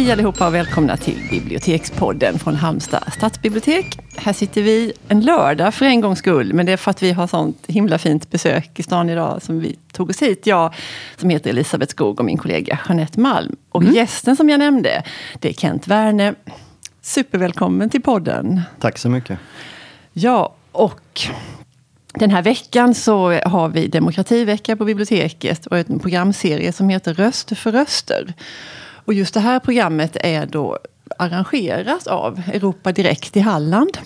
Hej allihopa och välkomna till Bibliotekspodden från Halmstad stadsbibliotek. Här sitter vi en lördag för en gångs skull, men det är för att vi har sånt himla fint besök i stan idag som vi tog oss hit. Jag som heter Elisabeth Skog och min kollega Jeanette Malm. Och mm. gästen som jag nämnde, det är Kent Werne. Supervälkommen till podden. Tack så mycket. Ja, och den här veckan så har vi demokrativecka på biblioteket och en programserie som heter Röster för röster. Och just det här programmet är då arrangerat av Europa Direkt i Halland.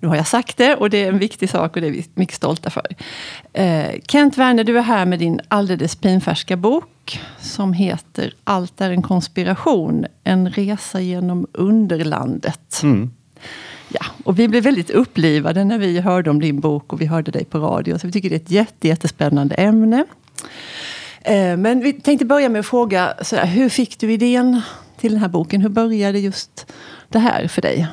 Nu har jag sagt det och det är en viktig sak och det är vi mycket stolta för. Eh, Kent Werner, du är här med din alldeles pinfärska bok som heter Allt är en konspiration, en resa genom underlandet. Mm. Ja, och vi blev väldigt upplivade när vi hörde om din bok och vi hörde dig på radio. Så vi tycker det är ett jätte, jättespännande ämne. Eh, men vi tänkte börja med att fråga, sådär, hur fick du idén till den här boken? Hur började just det här för dig?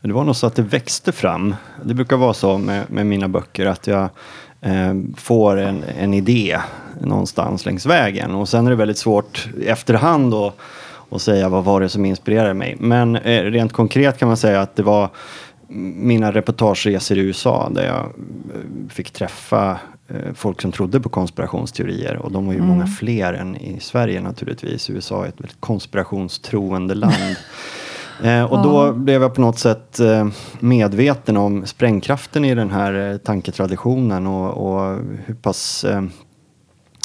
Det var nog så att det växte fram. Det brukar vara så med, med mina böcker att jag eh, får en, en idé någonstans längs vägen och sen är det väldigt svårt i efterhand att och säga vad var det som inspirerade mig. Men eh, rent konkret kan man säga att det var mina reportageresor i USA där jag eh, fick träffa folk som trodde på konspirationsteorier och de var ju mm. många fler än i Sverige naturligtvis. USA är ett väldigt konspirationstroende land. Eh, och då blev jag på något sätt eh, medveten om sprängkraften i den här eh, tanketraditionen och, och hur pass eh,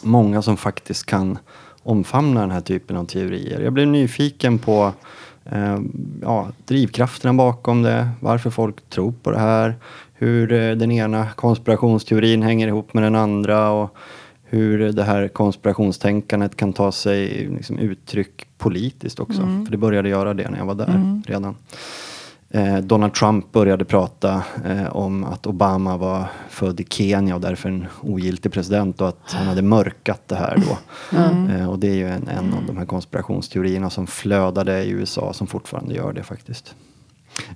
många som faktiskt kan omfamna den här typen av teorier. Jag blev nyfiken på eh, ja, drivkrafterna bakom det, varför folk tror på det här, hur eh, den ena konspirationsteorin hänger ihop med den andra och hur det här konspirationstänkandet kan ta sig liksom, uttryck politiskt också. Mm. För det började göra det när jag var där mm. redan. Eh, Donald Trump började prata eh, om att Obama var född i Kenya och därför en ogiltig president och att han hade mörkat det här då. Mm. Eh, och det är ju en, en, av de här konspirationsteorierna som flödade i USA som fortfarande gör det faktiskt.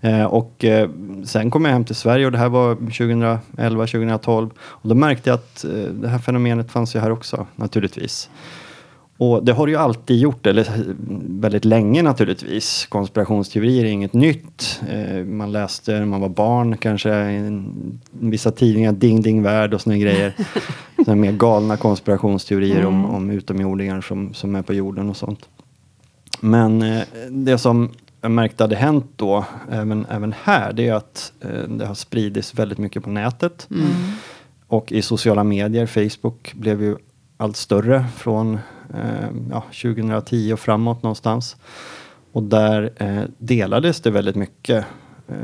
Eh, och eh, sen kom jag hem till Sverige och det här var 2011, 2012 och då märkte jag att eh, det här fenomenet fanns ju här också naturligtvis. Och det har det ju alltid gjort, eller väldigt länge naturligtvis. Konspirationsteorier är inget nytt. Man läste när man var barn kanske i vissa tidningar, Ding Ding Värld och såna grejer. såna mer galna konspirationsteorier mm. om, om utomjordingar som, som är på jorden och sånt. Men det som jag märkte hade hänt då, även, även här, det är att eh, det har spridits väldigt mycket på nätet. Mm. Och i sociala medier, Facebook blev ju allt större från eh, ja, 2010 och framåt någonstans. Och där eh, delades det väldigt mycket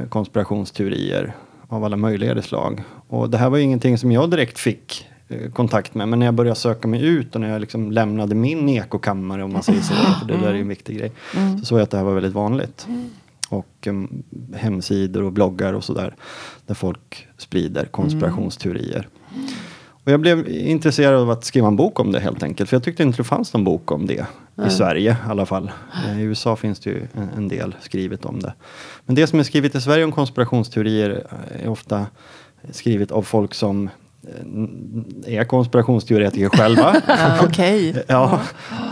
konspirationsteorier av alla möjliga slag. Och det här var ingenting som jag direkt fick kontakt med. Men när jag började söka mig ut och när jag liksom lämnade min ekokammare om man säger så, för det där är en viktig grej, mm. så såg jag att det här var väldigt vanligt. Mm. Och um, hemsidor och bloggar och sådär, där folk sprider konspirationsteorier. Mm. Och jag blev intresserad av att skriva en bok om det helt enkelt. För jag tyckte inte det fanns någon bok om det. Mm. I Sverige i alla fall. Eh, I USA finns det ju en, en, del skrivet om det. Men det som är skrivet i Sverige om konspirationsteorier är ofta skrivet av folk som Eh, är konspirationsteoretiker själva. okay. ja.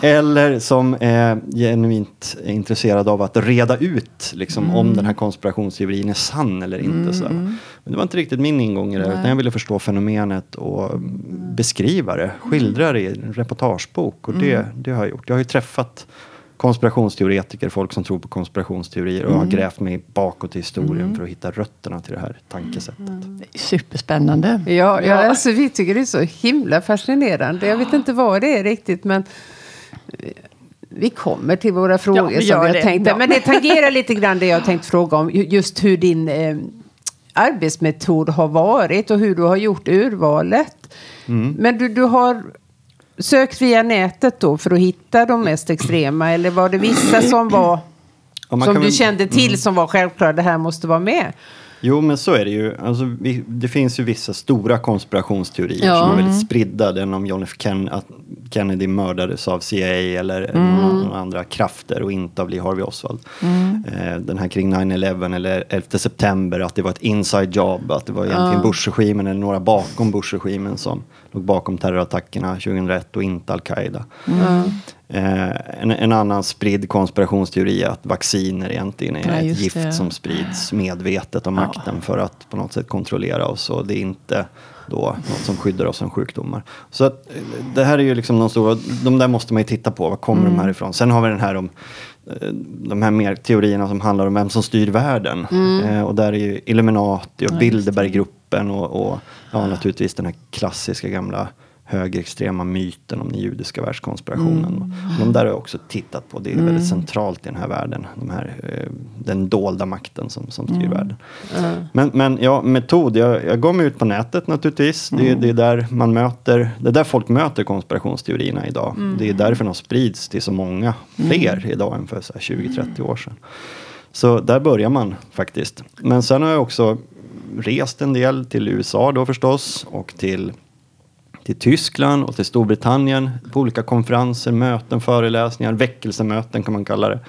Eller som är genuint intresserade av att reda ut liksom, mm. om den här konspirationsteorin är sann eller inte. Mm. Så. Men det var inte riktigt min ingång i det, utan jag ville förstå fenomenet och mm. beskriva det, skildra det i en reportagebok. Och det, mm. det har jag gjort. Jag har ju träffat konspirationsteoretiker, folk som tror på konspirationsteorier och mm. har grävt mig bakåt i historien mm. för att hitta rötterna till det här tankesättet. Mm. Superspännande. Ja, ja, alltså, vi tycker det är så himla fascinerande. Jag vet inte vad det är riktigt, men vi kommer till våra frågor ja, som jag tänkte. Ja. Men det tangerar lite grann det jag tänkt fråga om. Just hur din eh, arbetsmetod har varit och hur du har gjort urvalet. Mm. Men du, du har sökt via nätet då för att hitta de mest extrema? Eller var det vissa som var som du kände till mm. som var självklara, det här måste vara med? Jo, men så är det ju. Alltså, vi, det finns ju vissa stora konspirationsteorier ja. som är väldigt spridda. Den om John F Ken, att Kennedy mördades av CIA eller mm. några andra krafter och inte av Lee Harvey Oswald. Mm. Eh, den här kring 9-11 eller 11 september, att det var ett inside job, att det var egentligen ja. Bush-regimen eller några bakom Bush-regimen som låg bakom terrorattackerna 2001 och inte al-Qaida. Mm. Eh, en, en, annan spridd konspirationsteori är att vacciner egentligen är ja, ett gift det. som sprids medvetet av makten ja. för att på något sätt kontrollera oss. Och det är inte då något som skyddar oss från sjukdomar. Så att, eh, det här är ju liksom de stora, de där måste man ju titta på, var kommer mm. de här ifrån? Sen har vi den här om eh, de här mer teorierna som handlar om vem som styr världen. Mm. Eh, och där är ju Illuminati och Bilderberggruppen och, och ja, naturligtvis den här klassiska gamla högerextrema myten om den judiska världskonspirationen. Mm. De där har jag också tittat på. Det är mm. väldigt centralt i den här världen. De här, eh, den dolda makten som, som styr mm. världen. Men, men ja, metod. Jag, jag går mig ut på nätet naturligtvis. Det, mm. det, är där man möter, det är där folk möter konspirationsteorierna idag. Mm. Det är därför de sprids till så många fler mm. idag än för 20-30 år sedan. Så där börjar man faktiskt. Men sen har jag också rest en del till USA då förstås och till till Tyskland och till Storbritannien på olika konferenser, möten, föreläsningar, väckelsemöten kan man kalla det.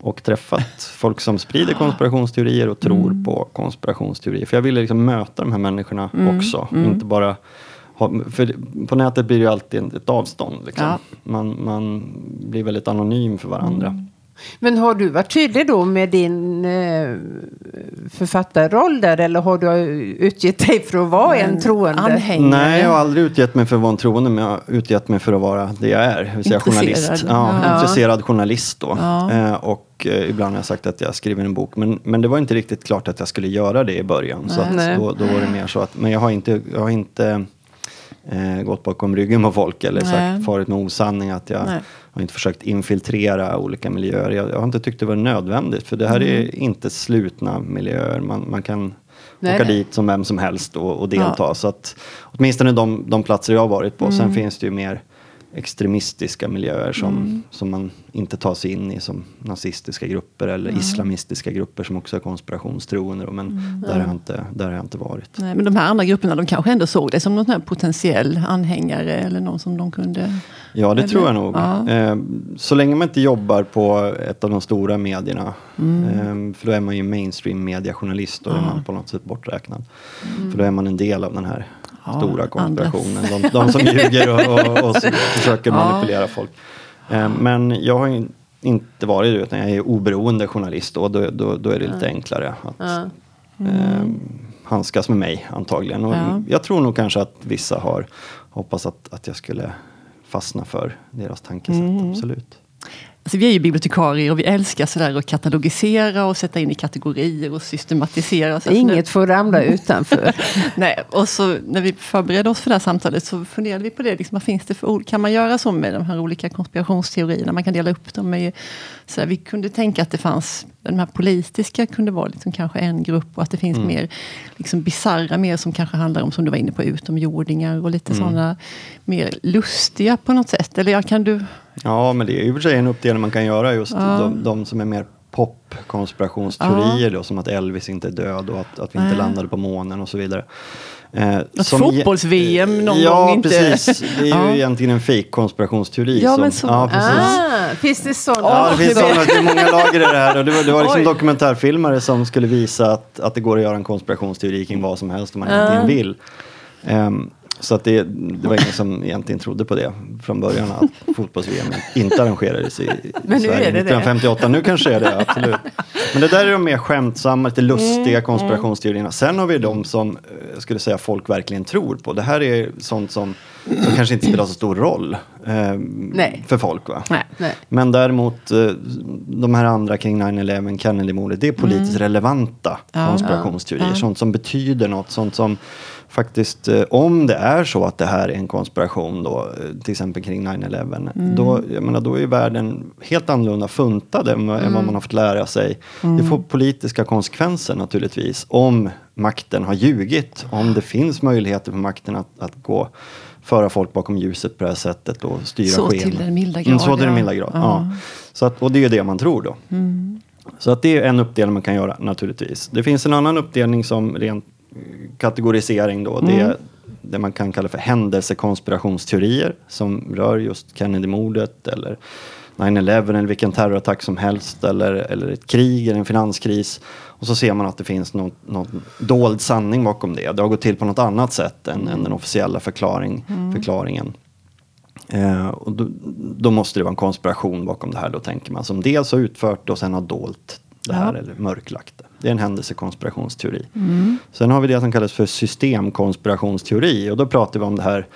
Och träffat folk som sprider konspirationsteorier och tror mm. på konspirationsteorier. För jag ville liksom möta de här människorna mm. också. Mm. Inte bara ha, för på nätet blir det ju alltid ett avstånd. Liksom. Ja. Man, man blir väldigt anonym för varandra. Mm. Men har du varit tydlig då med din eh, författarroll där eller har du utgett dig för att vara en, en troende? Anhängare. Nej, jag har aldrig utgett mig för att vara en troende men jag har utgett mig för att vara det jag är. Det vill säga journalist. Ja, ja. Intresserad journalist då. Ja. Eh, och eh, ibland har jag sagt att jag skriver en bok. Men, men det var inte riktigt klart att jag skulle göra det i början. Nej. Så att då, då var det mer så att, men jag har inte, jag har inte eh, gått bakom ryggen på folk eller sagt, farit med osanning att jag Nej har inte försökt infiltrera olika miljöer. Jag, jag, har inte tyckt det var nödvändigt för det här mm. är inte slutna miljöer. Man, man kan nej, åka nej. dit som vem som helst och, och delta. Ja. Så att, åtminstone de, de platser jag har varit på. Mm. Sen finns det ju mer extremistiska miljöer som, mm. som man inte tar sig in i som nazistiska grupper eller mm. islamistiska grupper som också är konspirationstroende. Men mm. där, har jag inte, där har jag inte varit. Nej, men de här andra grupperna de kanske ändå såg dig som någon här potentiell anhängare eller någon som de kunde... Ja, det eller? tror jag nog. Ja. Eh, så länge man inte jobbar på ett av de stora medierna. Eh, för då är man ju mainstream mediejournalist och ja. är man på något sätt borträknad. Mm. För då är man en del av den här ja, stora konspirationen. De, de, som ljuger och, och, och försöker manipulera folk. Eh, men jag har inte varit det, utan jag är oberoende journalist och då, då, då är det lite enklare att mm. eh, handskas med mig antagligen. Och Jag tror nog kanske att vissa har hoppats att, att jag skulle fastna för deras tankesätt, mm. absolut. Alltså vi är ju bibliotekarier och vi älskar sådär att katalogisera och sätta in i kategorier och systematisera. Så Inget får ramla utanför. Nej, och så när vi förberedde oss för det här samtalet så funderade vi på det. Liksom, vad finns det för, kan man göra så med de här olika konspirationsteorierna? Man kan dela upp dem. Med, sådär, vi kunde tänka att det fanns, de här politiska kunde vara liksom kanske en grupp och att det finns mm. mer liksom bizarra, mer som kanske handlar om, som du var inne på, utomjordingar och lite mm. sådana mer lustiga på något sätt. Eller ja, kan du Ja, men det är i och för sig en uppdelning man kan göra just ja. de, de, som är mer pop-konspirationsteorier ja. som att Elvis inte är död och att, att vi inte Nej. landade på månen och så vidare. Eh, Fotbolls-VM någon ja, gång inte... Ja, precis. Det är ju ja. egentligen en fake konspirationsteori. Ja, som, men så... ja, precis. Ah, finns det sådana? Ja, det finns sådana. Det är många lager i det här. Och det var, det var liksom dokumentärfilmare som skulle visa att, att det går att göra en konspirationsteori kring vad som helst om man ah. egentligen vill. Um, så att det, det var ingen som egentligen trodde på det från början att fotbolls-VM inte arrangerades i, i Men nu Sverige är det 1958. Det. Nu kanske är det, absolut. Men det där är de mer skämtsamma, lite lustiga mm, konspirationsteorierna. Sen har vi de som, eh, jag skulle säga, folk verkligen tror på. Det här är sånt som, som kanske inte spelar så stor roll eh, för folk. Va? Nej. Nej. Men däremot eh, de här andra kring 9-11, Kennedy-mordet, det är politiskt mm. relevanta konspirationsteorier. Ja, ja. Sånt som betyder något, sånt som faktiskt, eh, om det är så att det här är en konspiration då, eh, till exempel kring 9-11, mm. då, jag menar, då är världen helt annorlunda funtad än, mm. än vad man har fått lära sig. Mm. Det får politiska konsekvenser naturligtvis, om makten har ljugit, om det finns möjligheter för makten att, att gå föra folk bakom ljuset på det här sättet och styra så sken. till den milda grad. Mm, så till den milda grad, ja. ja. Så att, och det är ju det man tror då. Mm. Så att det är en uppdelning man kan göra naturligtvis. Det finns en annan uppdelning som rent kategorisering då. Mm. Det är det man kan kalla för händelsekonspirationsteorier som rör just Kennedy-mordet eller 9-11 eller vilken terrorattack som helst eller, eller ett krig eller en finanskris. Och så ser man att det finns någon, någon dold sanning bakom det. Det har gått till på något annat sätt än, än den officiella förklaring, mm. förklaringen Eh, och då, då, måste det vara en konspiration bakom det här då tänker man. Som dels har utfört det och sen har dolt det här ja. eller mörklagt det. Det är en händelsekonspirationsteori. Mm. Sen har vi det som kallas för systemkonspirationsteori och då pratar vi om det här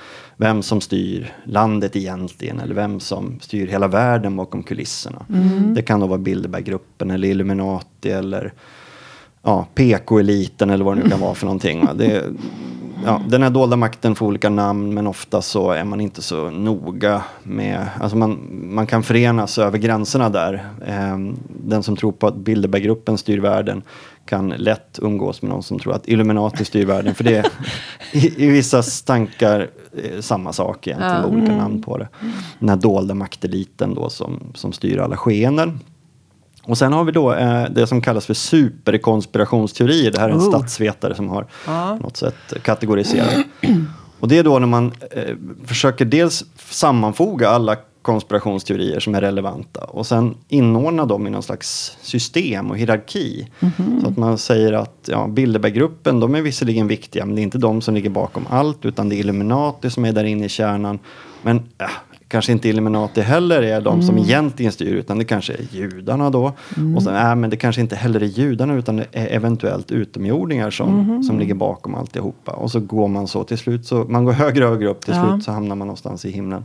vem som styr landet egentligen eller vem som styr hela världen bakom kulisserna. Mm. Det kan då vara Bilderberggruppen eller Illuminati eller ja, PK-eliten eller vad det nu kan vara för någonting. Det, ja, den här dolda makten får olika namn men ofta så är man inte så noga med, alltså man, man kan förenas över gränserna där. Eh, den som tror på att Bilderberggruppen styr världen kan lätt umgås med någon som tror att Illuminati styr världen. För det i, i vissa tankar eh, samma sak egentligen, ja. olika mm. namn på det. Den här dolda makteliten då som, som styr alla skeenden. Och sen har vi då eh, det som kallas för superkonspirationsteorier. Det här är en oh. statsvetare som har ja. något sätt kategoriserat. Och det är då när man eh, försöker dels sammanfoga alla konspirationsteorier som är relevanta och sen inordna dem i någon slags system och hierarki. Mm -hmm. Så att man säger att ja, Bilderberggruppen, de är visserligen viktiga men det är inte de som ligger bakom allt utan det är Illuminati som är där inne i kärnan. Men äh, kanske inte Illuminati heller är de mm. som egentligen styr utan det kanske är judarna då. Mm. Och sen, äh, men det kanske inte heller är judarna utan det är eventuellt utomjordingar som, mm. som ligger bakom alltihopa. Och så går man så till slut, så man går högre och högre upp till ja. slut så hamnar man någonstans i himlen.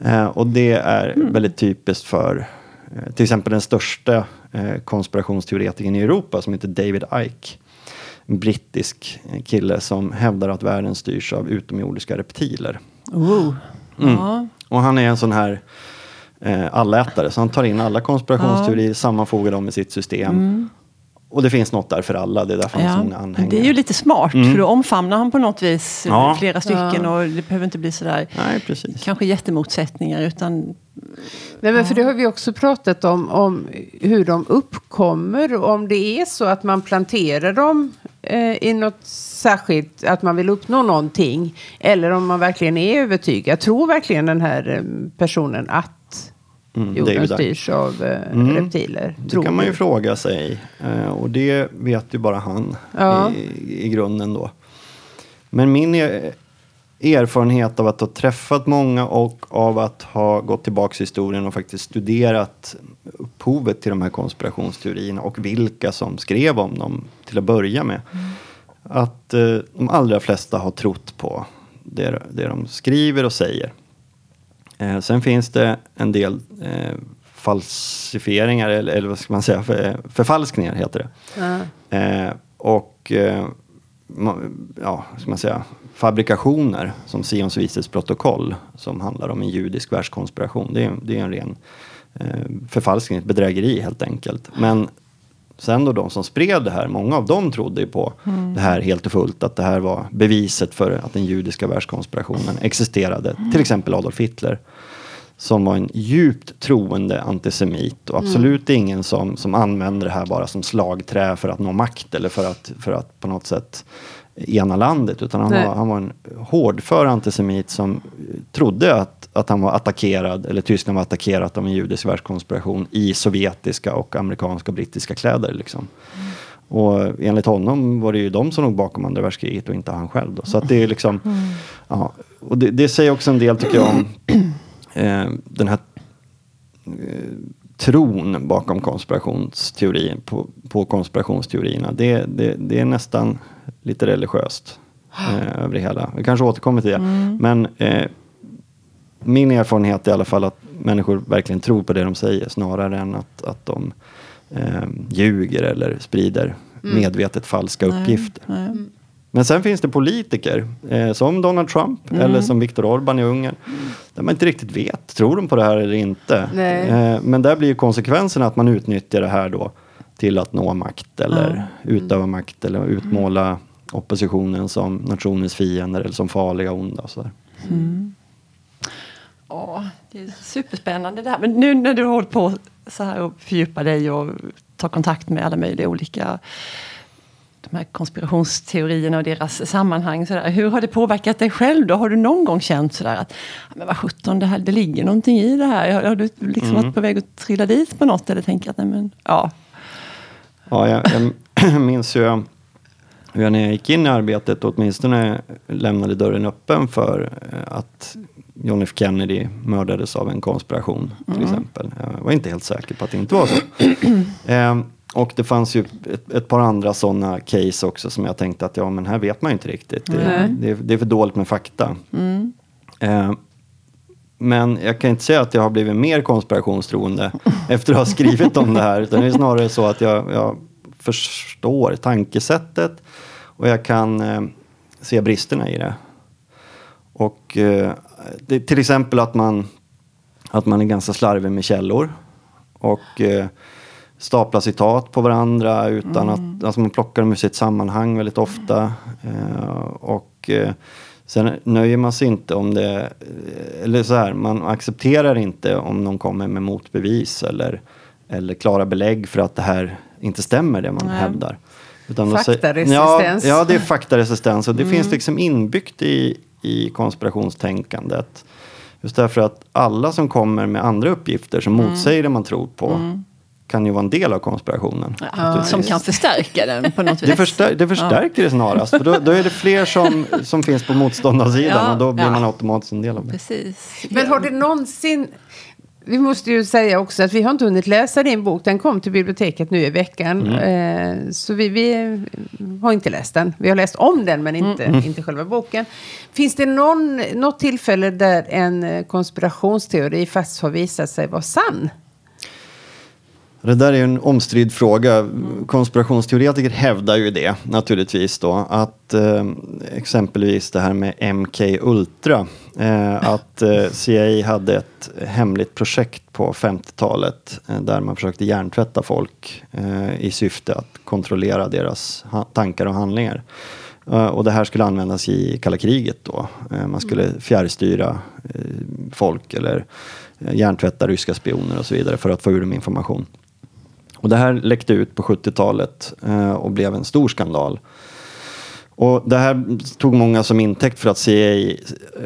Eh, och det är mm. väldigt typiskt för eh, till exempel den största eh, konspirationsteoretikern i Europa som heter David Icke. En brittisk kille som hävdar att världen styrs av utomjordiska reptiler. Oh. Mm. Ja. Och han är en sån här eh, allätare, så han tar in alla konspirationsteorier, ja. sammanfogar dem i sitt system. Mm. Och det finns något där för alla, det är därför han ja. anhängare. Det är ju lite smart, mm. för då omfamnar han på något vis ja. flera stycken och det behöver inte bli sådär Nej, precis. kanske jättemotsättningar utan Nej, men för det har vi också pratat om, om hur de uppkommer. Om det är så att man planterar dem eh, i något särskilt, att man vill uppnå någonting. Eller om man verkligen är övertygad. Tror verkligen den här eh, personen att Mm, jorden styrs av eh, mm, reptiler? Det kan man ju fråga sig. Eh, och det vet ju bara han ja. i, i grunden då. Men min er, erfarenhet av att ha träffat många och av att ha gått tillbaka i historien och faktiskt studerat upphovet till de här konspirationsteorierna och vilka som skrev om dem till att börja med. Mm. Att eh, de allra flesta har trott på det, det de skriver och säger. Eh, sen finns det en del eh, falsifieringar, eller, eller, vad ska man säga, för, förfalskningar heter det. Mm. Eh, och eh, ja, ska man säga, fabrikationer som Sions vises protokoll som handlar om en judisk världskonspiration. Det är, det är en ren eh, förfalskning, ett bedrägeri helt enkelt. Men sen då de som spred det här, många av dem trodde ju på mm. det här helt och fullt, att det här var beviset för att den judiska världskonspirationen existerade. Mm. Till exempel Adolf Hitler som var en djupt troende antisemit och mm. absolut mm. ingen som, som använder det här bara som slagträ för att nå makt eller för att, för att på något sätt ena landet. Utan han, var, han var en hårdför antisemit som trodde att, att han var attackerad, eller Tyskland var attackerat av en judisk världskonspiration i sovjetiska och amerikanska och brittiska kläder. Liksom. Mm. Och enligt honom var det ju de som låg bakom andra världskriget och inte han själv. Då. Så att det är liksom, mm. ja, och det, det, säger också en del tycker jag om eh, den här eh, tron bakom konspirationsteorin, på, på konspirationsteorierna. Det, det, det är nästan lite religiöst eh, över det hela. Vi kanske återkommer till det. Mm. Men eh, min erfarenhet är i alla fall att människor verkligen tror på det de säger snarare än att, att de eh, ljuger eller sprider mm. medvetet falska nej, uppgifter. Nej. Men sen finns det politiker eh, som Donald Trump mm. eller som Viktor Orban i Ungern. Där man inte riktigt vet, tror de på det här eller inte? Eh, men där blir konsekvensen att man utnyttjar det här då till att nå makt eller mm. utöva makt eller utmåla oppositionen som nationens fiender eller som farliga och onda. Och så mm. Åh, det är superspännande det här. Men nu när du har hållit på så här och fördjupar dig och tar kontakt med alla möjliga olika de här konspirationsteorierna och deras sammanhang. Sådär. Hur har det påverkat dig själv då? Har du någon gång känt sådär att men vad sjutton, det, det ligger någonting i det här? Har, har du liksom mm. varit på väg att trilla dit på något eller tänka att nej men ja. Ja, jag, jag minns ju hur när jag gick in i arbetet åtminstone lämnade dörren öppen för eh, att John F Kennedy mördades av en konspiration till mm. exempel. Jag var inte helt säker på att det inte var så. eh, och det fanns ju ett, ett, par andra sådana case också som jag tänkte att ja men här vet man ju inte riktigt. Det, det, det är för dåligt med fakta. Mm. Eh, men jag kan inte säga att jag har blivit mer konspirationstroende efter att ha skrivit om det här. Utan det är snarare så att jag, jag förstår tankesättet och jag kan eh, se bristerna i det. Och eh, det, till exempel att man, att man är ganska slarvig med källor. Och staplar citat på varandra utan mm. att alltså man plockar dem ur sitt sammanhang väldigt ofta. Eh, och eh, sen nöjer man sig inte om det, eh, eller så här, man accepterar inte om någon kommer med motbevis eller, eller klara belägg för att det här inte stämmer det man Nej. hävdar. Utan faktaresistens. Ja, ja, det är faktaresistens och det mm. finns liksom inbyggt i, i konspirationstänkandet. Just därför att alla som kommer med andra uppgifter som mm. motsäger det man tror på mm. Kan ju vara en del av konspirationen. Ja, som kan förstärka den på något vis. Det, förstär, det förstärker ja. det snarast. För då, då, är det fler som, som finns på motståndarsidan ja, och då blir ja. man automatiskt en del av det. Precis. Men har det någonsin vi måste ju säga också att vi har inte hunnit läsa din bok. Den kom till biblioteket nu i veckan. Mm. Eh, så vi, vi, har inte läst den. Vi har läst om den men inte, mm. inte själva boken. Finns det någon, något tillfälle där en konspirationsteori faktiskt har visat sig vara sann? Det där är en omstridd fråga. Konspirationsteoretiker hävdar ju det naturligtvis då. Att eh, exempelvis det här med MK Ultra. Eh, att eh, CIA hade ett hemligt projekt på 50-talet eh, där man försökte hjärntvätta folk eh, i syfte att kontrollera deras tankar och handlingar. Eh, och det här skulle användas i kalla kriget då. man skulle fjärrstyra folk eller hjärntvätta ryska spioner och så vidare för att få ur dem information. Och det här läckte ut på 70-talet eh, och blev en stor skandal. Och det här tog många som intäkt för att CIA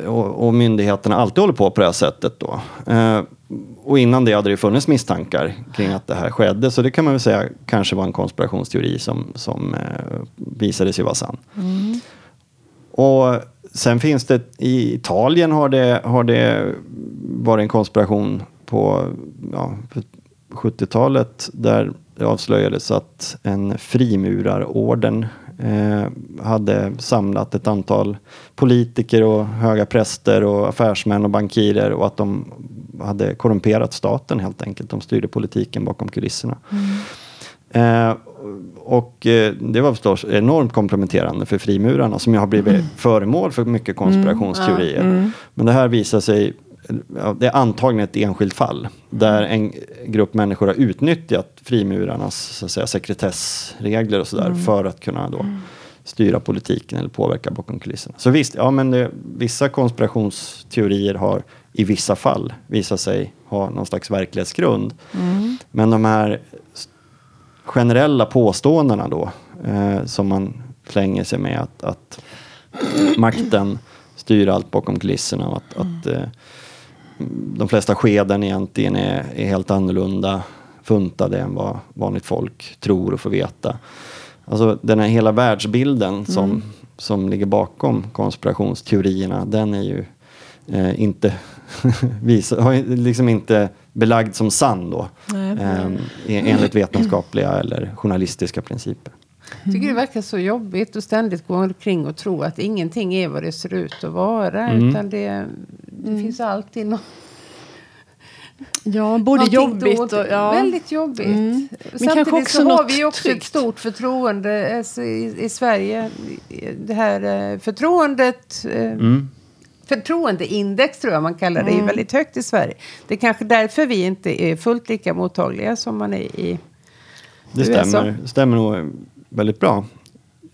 och, och myndigheterna alltid håller på på det här sättet. Då. Eh, och innan det hade det funnits misstankar kring att det här skedde. Så det kan man väl säga kanske var en konspirationsteori som, som eh, visade sig vara sann. Mm. Och sen finns det, i Italien har det, har det varit en konspiration på ja, 70-talet där det avslöjades att en frimurarorden eh, hade samlat ett antal politiker och höga präster och affärsmän och bankirer och att de hade korrumperat staten helt enkelt. De styrde politiken bakom kulisserna. Mm. Eh, och eh, det var förstås enormt komprometterande för frimurarna som ju har blivit mm. föremål för mycket konspirationsteorier. Mm. Mm. Men det här visar sig det är antagligen ett enskilt fall där en grupp människor har utnyttjat frimurarnas så att säga, sekretessregler och sådär mm. för att kunna då mm. styra politiken eller påverka bakom kulisserna. Så visst, ja, men det, vissa konspirationsteorier har i vissa fall visat sig ha någon slags verklighetsgrund. Mm. Men de här generella påståendena då eh, som man slänger sig med att, att makten styr allt bakom kulisserna och att, att eh, de flesta skeden egentligen är, är helt annorlunda funtade än vad vanligt folk tror och får veta. Alltså den här hela världsbilden mm. som, som ligger bakom konspirationsteorierna, den är ju eh, inte visa, har liksom inte belagd som sann då. Eh, enligt vetenskapliga eller journalistiska principer. Jag tycker det verkar så jobbigt att ständigt gå omkring och tro att ingenting är vad det ser ut att vara. Mm. Utan det, det mm. finns alltid något. Ja, både jobbigt och... Ja. Väldigt jobbigt. Mm. Samtidigt så har vi också tryggt. ett stort förtroende alltså, i, i, Sverige. Det här eh, förtroendet... Eh, mm. Förtroendeindex tror jag man kallar det, mm. är väldigt högt i Sverige. Det är kanske därför vi inte är fullt lika mottagliga som man är i det stämmer, stämmer nog väldigt bra.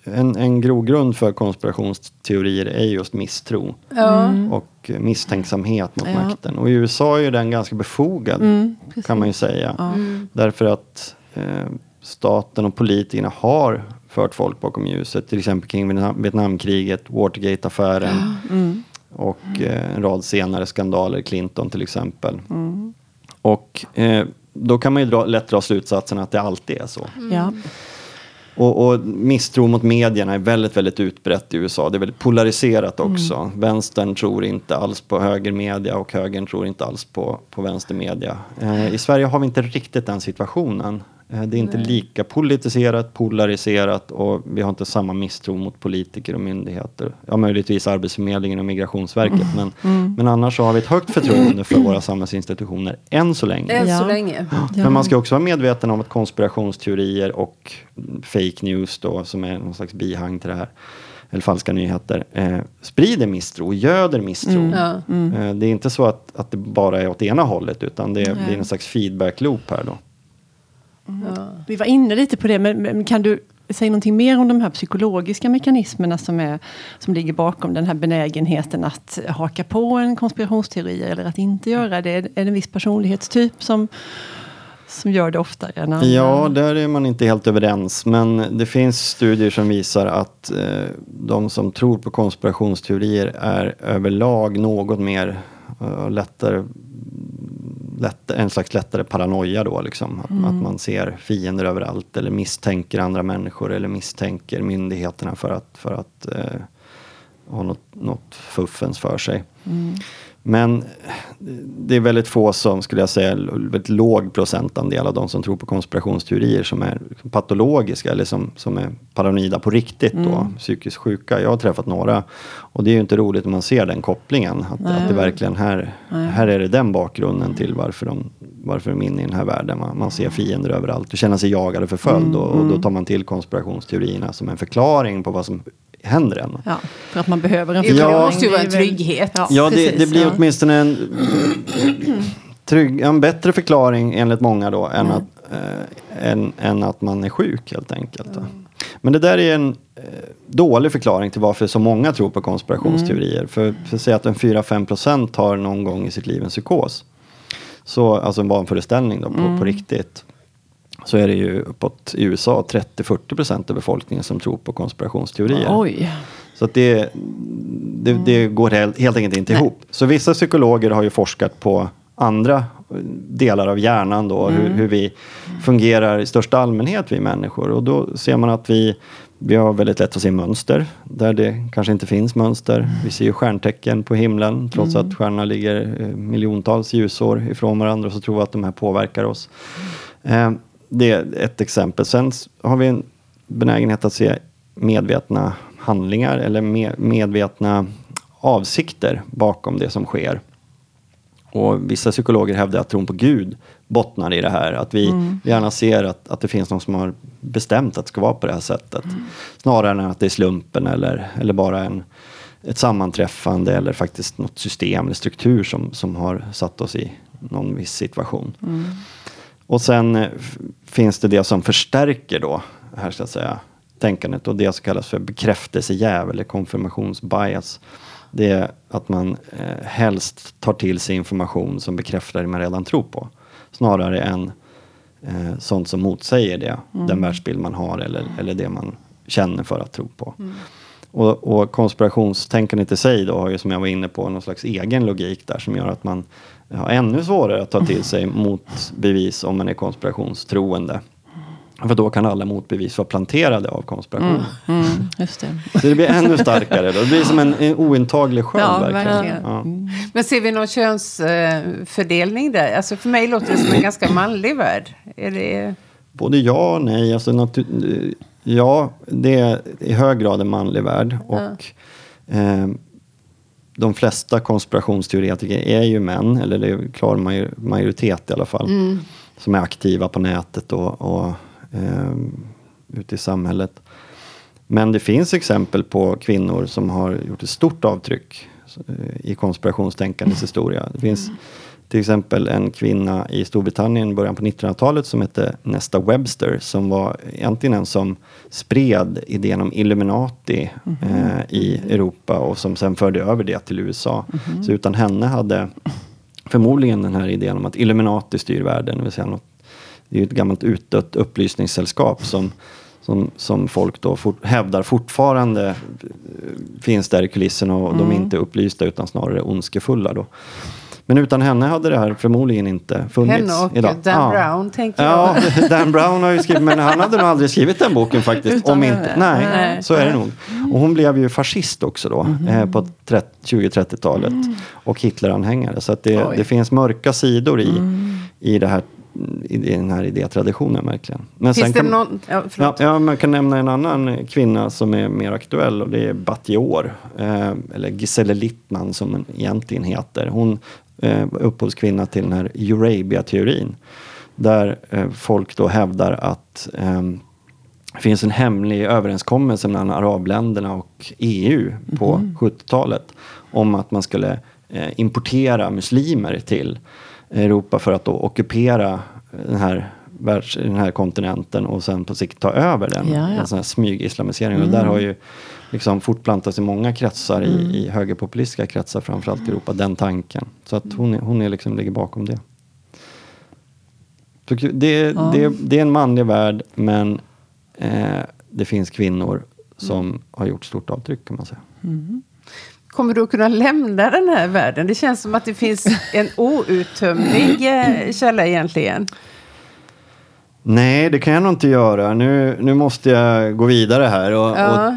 En, en grogrund för konspirationsteorier är just misstro mm. och misstänksamhet mot ja. makten. Och i USA är den ganska befogad, mm, kan man ju säga. Mm. Därför att eh, staten och politikerna har fört folk bakom ljuset. Till exempel kring Vietnamkriget, Watergate-affären mm. och eh, en rad senare skandaler, Clinton till exempel. Mm. Och eh, då kan man ju dra, lätt dra slutsatsen att det alltid är så. Ja. Och, och, misstro mot medierna är väldigt, väldigt utbrett i USA. Det är väldigt polariserat mm. också. Mm. Vänstern tror inte alls på högermedia och högern tror inte alls på, på vänstermedia. Eh, I Sverige har vi inte riktigt den situationen. Eh, det är inte Nej. lika politiserat, polariserat och vi har inte samma misstro mot politiker och myndigheter. Ja, möjligtvis Arbetsförmedlingen och Migrationsverket. Mm. Men, mm. men annars så har vi ett högt förtroende för våra samhällsinstitutioner än så länge. Än så länge. Ja. Men man ska också vara medveten om att konspirationsteorier och fake news då, som är någon slags bihang till det här eller falska nyheter, eh, sprider misstro, göder misstro. Mm. Ja. Mm. Eh, det är inte så att, att det bara är åt ena hållet, utan det blir en slags feedback-loop här då. Ja. Vi var inne lite på det, men, men, kan du säga någonting mer om de här psykologiska mekanismerna som, är, som ligger bakom den här benägenheten att haka på en konspirationsteori eller att inte göra det? Är det en viss personlighetstyp som som gör det oftare än andra? Ja, där är man inte helt överens. Men det finns studier som visar att eh, de som tror på konspirationsteorier är överlag något mer uh, lättare lätt, en slags lättare paranoia då. Liksom. Att, mm. att, man ser fiender överallt eller misstänker andra människor eller misstänker myndigheterna för att, för att eh, ha något, något fuffens för sig. Mm. Men det är väldigt få som, skulle jag säga, väldigt låg procentandel av de som tror på konspirationsteorier som är patologiska eller som, som är paranoida på riktigt mm. då, psykiskt sjuka. Jag har träffat några och det är ju inte roligt om man ser den kopplingen. Att, att det verkligen här, här är det den bakgrunden till varför de, varför de är inne i den här världen. Man, man ser fiender överallt och känner sig jagad och förföljd mm. och, och då mm. tar man till konspirationsteorierna som en förklarning på vad som händer än. Ja, för att man behöver en förklaring. Ja, det måste ju vara en trygghet. Ja, ja det, det, blir ja. åtminstone en, trygg, en bättre förklaring enligt många då än, mm. att, äh, än, än, att man är sjuk helt enkelt. Mm. Men det där är en äh, dålig förklaring till varför så många tror på konspirationsteorier. Mm. För, för att säga att en 4-5 procent har någon gång i sitt liv en psykos. Så, alltså en vanföreställning då på, på mm. riktigt så är det ju uppåt i USA 30-40 procent av befolkningen som tror på konspirationsteorier. Oj. Så att det, det, det går helt, helt enkelt inte Nej. ihop. Så vissa psykologer har ju forskat på andra delar av hjärnan då, mm. hur, hur, vi fungerar i största allmänhet, vi människor. Och då ser man att vi, vi har väldigt lätt att se mönster, där det kanske inte finns mönster. Vi ser ju stjärntecken på himlen, trots mm. att stjärnorna ligger eh, miljontals ljusår ifrån varandra, så tror vi att de här påverkar oss. Eh, det är ett exempel. Sen har vi en benägenhet att se medvetna handlingar eller medvetna avsikter bakom det som sker. Och vissa psykologer hävdar att tron på Gud bottnar i det här. Att vi mm. gärna ser att, att det finns någon som har bestämt att det ska vara på det här sättet. Mm. Snarare än att det är slumpen eller, eller bara en, ett sammanträffande eller faktiskt något system eller struktur som, som har satt oss i någon viss situation. Mm. Och sen eh, finns det det som förstärker då, här ska jag säga, tänkandet och det som kallas för bekräftelsejäv eller konfirmationsbias. Det är att man eh, helst tar till sig information som bekräftar det man redan tror på. Snarare än eh, sånt som motsäger det, mm. den världsbild man har eller, eller det man känner för att tro på. Mm. Och, och konspirationstänkandet i sig då har ju som jag var inne på någon slags egen logik där som gör att man har ännu svårare att ta till sig motbevis om man är konspirationstroende. För då kan alla motbevis vara planterade av konspiration. Mm, mm, just det. Så det blir ännu starkare. Då. Det blir som en, en ointaglig sköld. Ja, verkligen. Ja. Mm. Men ser vi någon könsfördelning där? Alltså för mig låter det som en ganska manlig värld. Är det... Både ja och nej. Alltså, ja, det är i hög grad en manlig värld. Och, ja. eh, de flesta konspirationsteoretiker är ju män, eller det är klar majoritet i alla fall, mm. som är aktiva på nätet och, och eh, ute i samhället. Men det finns exempel på kvinnor som har gjort ett stort avtryck eh, i konspirationstänkandets historia. Det finns mm. Till exempel en kvinna i Storbritannien i början på 1900-talet som hette Nesta Webster som var egentligen en som spred idén om Illuminati mm -hmm. eh, i Europa och som sen förde över det till USA. Mm -hmm. Så utan henne hade förmodligen den här idén om att Illuminati styr världen, det vill säga något det är ju ett gammalt utdött upplysningssällskap som, som, som folk då fort, hävdar fortfarande eh, finns där i kulisserna och mm. de är inte upplysta utan snarare ondskefulla. Då. Men utan henne hade det här förmodligen inte funnits Henne och idag. Dan ja. Brown tänker jag. Ja, Dan Brown har ju skrivit, men han hade nog aldrig skrivit den boken faktiskt. Utan om inte, nej, nej, så är det nog. Och hon blev ju fascist också då, mm. eh, på 20-30-talet. Mm. Och Hitleranhängare. Så att det, det finns mörka sidor i, mm. i det här i den här idétraditionen verkligen. Men Finns det kan, någon... Ja, ja, ja, man kan nämna en annan kvinna som är mer aktuell och det är Batior. Eh, eller Giselle Littman som den egentligen heter. Hon eh, upphovskvinna till den här Eurabia-teorin. Där eh, folk då hävdar att eh, det finns en hemlig överenskommelse mellan arabländerna och EU på mm. 70-talet om att man skulle eh, importera muslimer till Europa för att då ockupera den här, världs, den här kontinenten och sen på sikt ta över den. Ja, ja. En sån här smygislamisering. Mm. Och där har ju liksom fortplantats i många kretsar, mm. i, i högerpopulistiska kretsar framförallt i Europa, den tanken. Så att hon, är, hon är liksom, ligger bakom det. Så det, ja. det, det är en manlig värld, men eh, det finns kvinnor som mm. har gjort stort avtryck kan man säga. Mm. Kommer du att kunna lämna den här världen? Det känns som att det finns en outtömlig eh, källa egentligen. Nej, det kan jag nog inte göra. Nu, nu måste jag gå vidare här och, ja.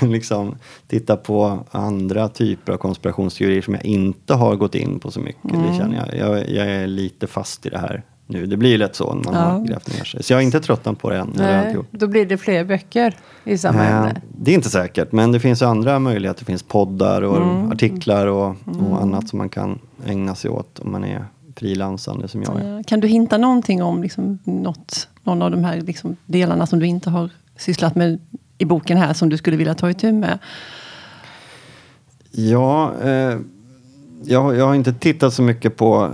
och liksom titta på andra typer av konspirationsteorier som jag inte har gått in på så mycket. Mm. Det känner jag. jag. jag. är lite fast i det här nu. Det blir lätt så när man ja. har grävt ner sig. Så jag har inte tröttnat på det än. Nej, då blir det fler böcker i samma äh, ämne. Det är inte säkert, men det finns andra möjligheter. Det finns poddar och mm. artiklar och, och mm. annat som man kan ägna sig åt om man är frilansande som jag är. Kan du hinta någonting om liksom något, någon av de här liksom delarna som du inte har sysslat med i boken här som du skulle vilja ta itu med? Ja, eh, jag, jag har inte tittat så mycket på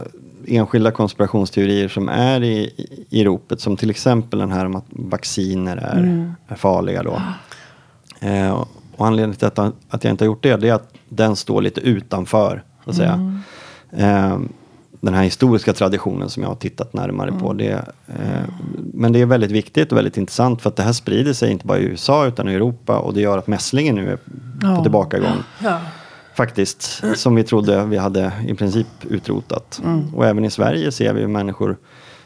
enskilda konspirationsteorier som är i, i ropet. Som till exempel den här om att vacciner är, mm. är farliga. Då. Eh, och anledningen till att, att jag inte har gjort det, det är att den står lite utanför. Så att säga. Mm. Eh, den här historiska traditionen som jag har tittat närmare mm. på. Det, eh, men det är väldigt viktigt och väldigt intressant för att det här sprider sig inte bara i USA utan i Europa och det gör att mässlingen nu är ja. på tillbakagång. Ja. Faktiskt, som vi trodde vi hade i princip utrotat. Mm. Och även i Sverige ser vi hur människor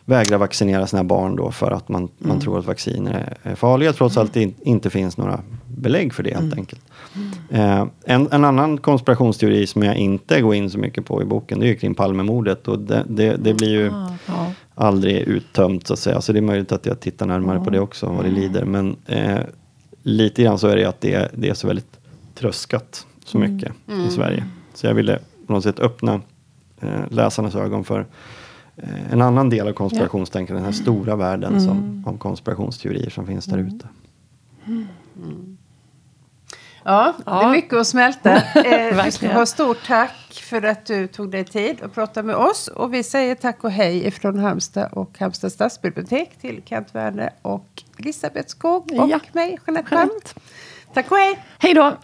vägrar vaccinera sina barn då för att man, man mm. tror att vacciner är, farliga trots att det inte finns några belägg för det helt mm. enkelt. Eh, en, en, annan konspirationsteori som jag inte går in så mycket på i boken det är kring Palmemordet och det, det, det blir ju ah, ah. aldrig uttömt så att säga. Så det är möjligt att jag tittar närmare ah. på det också, vad det lider. Men eh, lite grann så är det att det, det är så väldigt tröskat så mm. mycket mm. i Sverige. Så jag ville på något sätt öppna eh, läsarnas ögon för eh, en annan del av konspirationstänkandet, den här stora världen som, mm. av konspirationsteorier som finns där ute. Mm. Ja, ja, det är mycket att smälta. Eh, vi ska ha stort tack för att du tog dig tid att prata med oss. Och vi säger tack och hej från Halmstad och Halmstad stadsbibliotek till Kent Werner och Elisabeth Skog och ja. mig, Jeanette Palm. Tack och hej! Hej då!